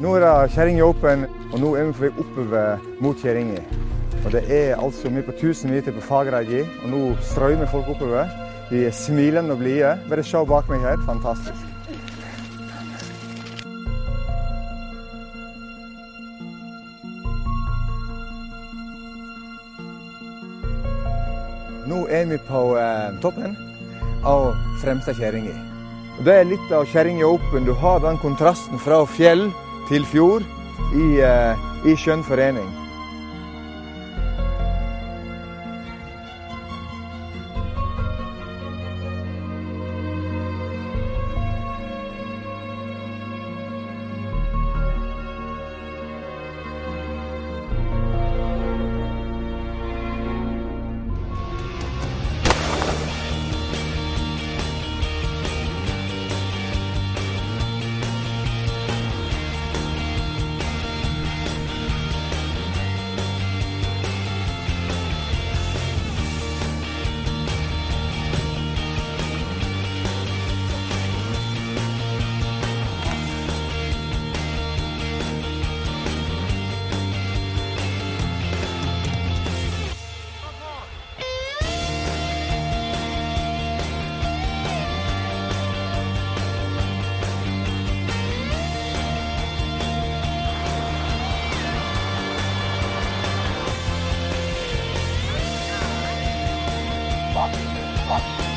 Nå er det Kjerringa Open, og nå er vi på vei oppover mot Kjerringa. Og Det er altså er på 1000 meter på Fagerheigi, og nå strømmer folk oppover. De er smilende og blide. Bare se bak meg her. Fantastisk. Nå er vi på eh, toppen av fremste Kjerringa. Det er litt av Kjerringa Open. Du har den kontrasten fra fjell til fjor i, eh, i skjønn forening. 好。